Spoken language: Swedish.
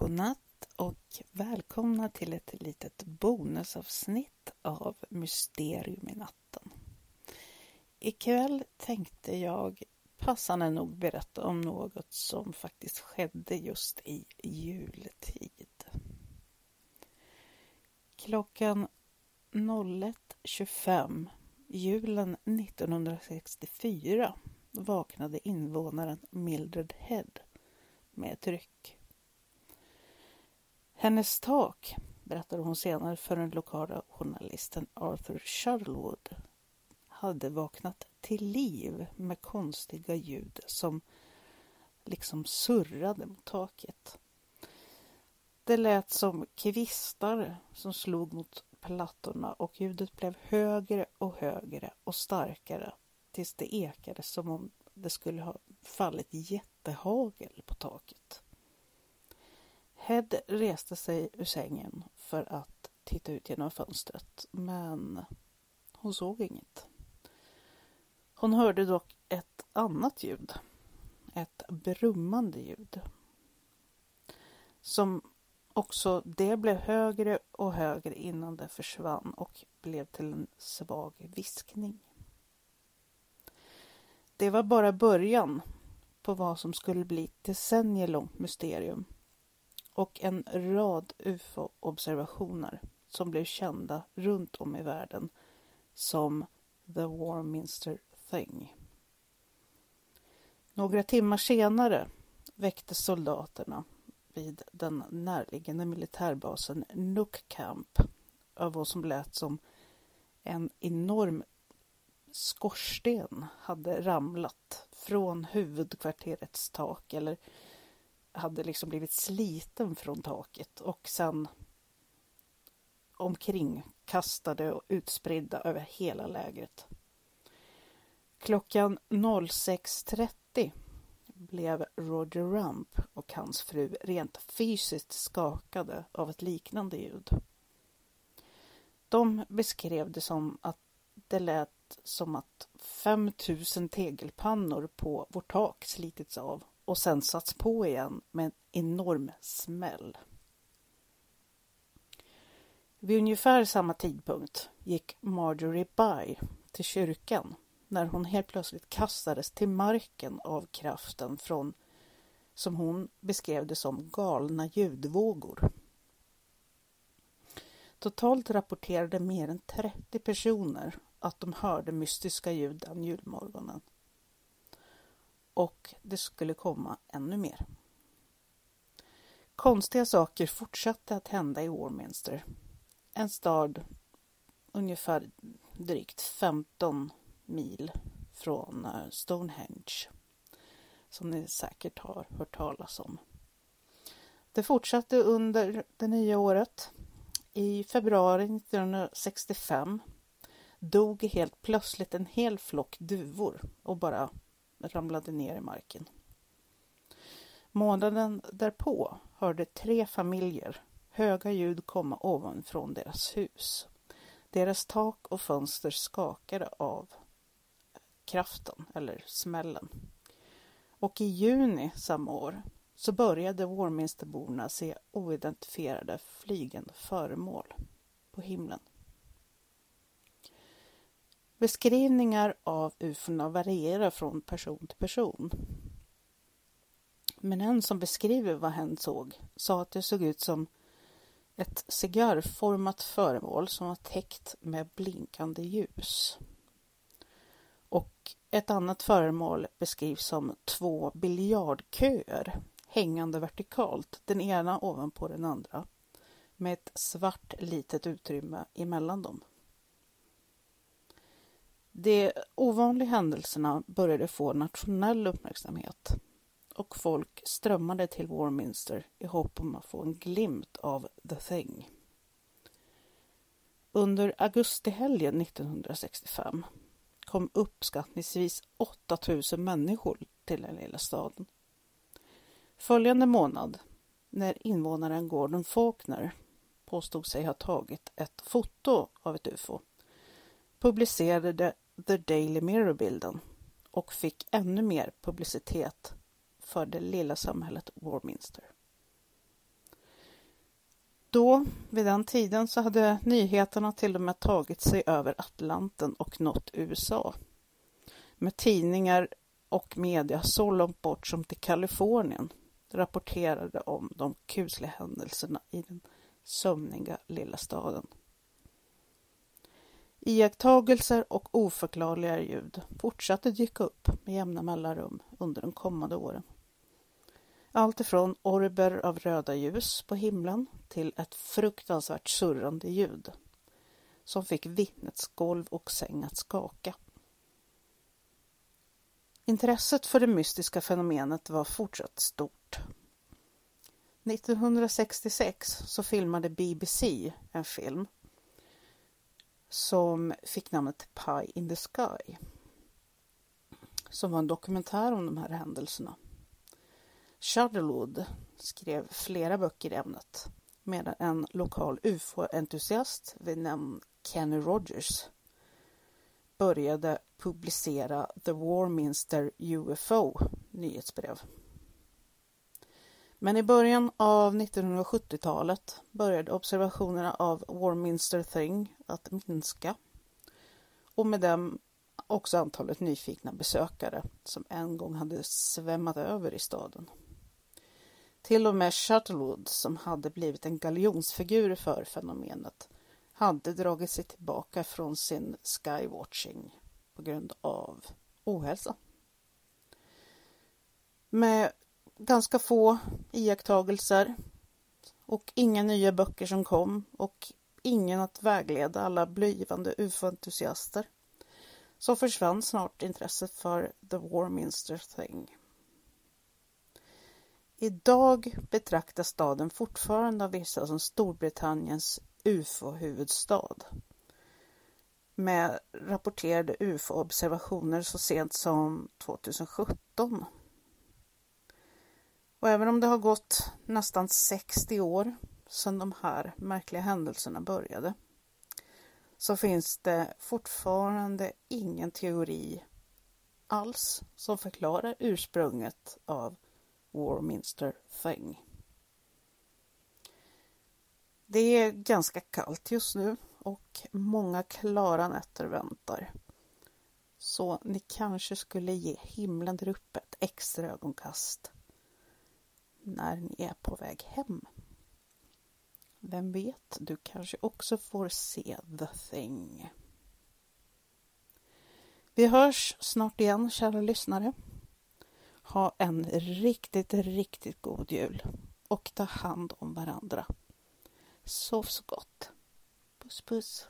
Godnatt och välkomna till ett litet bonusavsnitt av Mysterium i natten. Ikväll tänkte jag passande nog berätta om något som faktiskt skedde just i jultid. Klockan 01.25 julen 1964 vaknade invånaren Mildred Head med ett ryck. Hennes tak, berättade hon senare för den lokala journalisten Arthur Sherwood, hade vaknat till liv med konstiga ljud som liksom surrade mot taket. Det lät som kvistar som slog mot plattorna och ljudet blev högre och högre och starkare tills det ekade som om det skulle ha fallit jättehagel på taket. Hed reste sig ur sängen för att titta ut genom fönstret, men hon såg inget. Hon hörde dock ett annat ljud, ett brummande ljud. Som också det blev högre och högre innan det försvann och blev till en svag viskning. Det var bara början på vad som skulle bli ett decennier långt mysterium och en rad ufo-observationer som blev kända runt om i världen som The Warminster Thing. Några timmar senare väcktes soldaterna vid den närliggande militärbasen Nook Camp av vad som lät som en enorm skorsten hade ramlat från huvudkvarterets tak eller hade liksom blivit sliten från taket och sen omkring kastade och utspridda över hela lägret. Klockan 06.30 blev Roger Rump och hans fru rent fysiskt skakade av ett liknande ljud. De beskrev det som att det lät som att 5000 tegelpannor på vårt tak slitits av och sen satts på igen med en enorm smäll. Vid ungefär samma tidpunkt gick Marjorie by till kyrkan när hon helt plötsligt kastades till marken av kraften från, som hon beskrev det som, galna ljudvågor. Totalt rapporterade mer än 30 personer att de hörde mystiska ljud den julmorgonen och det skulle komma ännu mer. Konstiga saker fortsatte att hända i Warminster. En stad ungefär drygt 15 mil från eh, Stonehenge. Som ni säkert har hört talas om. Det fortsatte under det nya året. I februari 1965 dog helt plötsligt en hel flock duvor och bara ramlade ner i marken. Månaden därpå hörde tre familjer höga ljud komma ovanifrån deras hus. Deras tak och fönster skakade av kraften eller smällen. Och i juni samma år så började Warminsterborna se oidentifierade flygande föremål på himlen. Beskrivningar av ufona varierar från person till person. Men en som beskriver vad hen såg sa att det såg ut som ett cigarrformat föremål som var täckt med blinkande ljus. Och ett annat föremål beskrivs som två biljardköer hängande vertikalt, den ena ovanpå den andra, med ett svart litet utrymme emellan dem. De ovanliga händelserna började få nationell uppmärksamhet och folk strömmade till Warminster i hopp om att få en glimt av The Thing. Under augustihelgen 1965 kom uppskattningsvis 8000 människor till den lilla staden. Följande månad, när invånaren Gordon Faulkner påstod sig ha tagit ett foto av ett ufo, publicerade The Daily Mirror-bilden och fick ännu mer publicitet för det lilla samhället Warminster. Då, vid den tiden, så hade nyheterna till och med tagit sig över Atlanten och nått USA. Med tidningar och media så långt bort som till Kalifornien rapporterade om de kusliga händelserna i den sömniga lilla staden. Iakttagelser och oförklarliga ljud fortsatte dyka upp med jämna mellanrum under de kommande åren. Allt ifrån orber av röda ljus på himlen till ett fruktansvärt surrande ljud som fick vittnets golv och säng att skaka. Intresset för det mystiska fenomenet var fortsatt stort. 1966 så filmade BBC en film som fick namnet Pie in the Sky. Som var en dokumentär om de här händelserna. Shuttlewood skrev flera böcker i ämnet medan en lokal ufo-entusiast vid namn Kenny Rogers började publicera The Warminster UFO nyhetsbrev. Men i början av 1970-talet började observationerna av Warminster Thing att minska och med dem också antalet nyfikna besökare som en gång hade svämmat över i staden. Till och med Shuttlewood, som hade blivit en galjonsfigur för fenomenet, hade dragit sig tillbaka från sin skywatching på grund av ohälsa. Med ganska få iakttagelser och inga nya böcker som kom och ingen att vägleda alla blivande ufo-entusiaster så försvann snart intresset för The Warminster Thing. Idag betraktas staden fortfarande av vissa som Storbritanniens ufo-huvudstad med rapporterade ufo-observationer så sent som 2017. Och även om det har gått nästan 60 år sedan de här märkliga händelserna började så finns det fortfarande ingen teori alls som förklarar ursprunget av Warminster Thing. Det är ganska kallt just nu och många klara nätter väntar. Så ni kanske skulle ge himlen där uppe ett extra ögonkast när ni är på väg hem. Vem vet, du kanske också får se The Thing. Vi hörs snart igen, kära lyssnare. Ha en riktigt, riktigt god jul och ta hand om varandra. Sov så gott. Puss puss.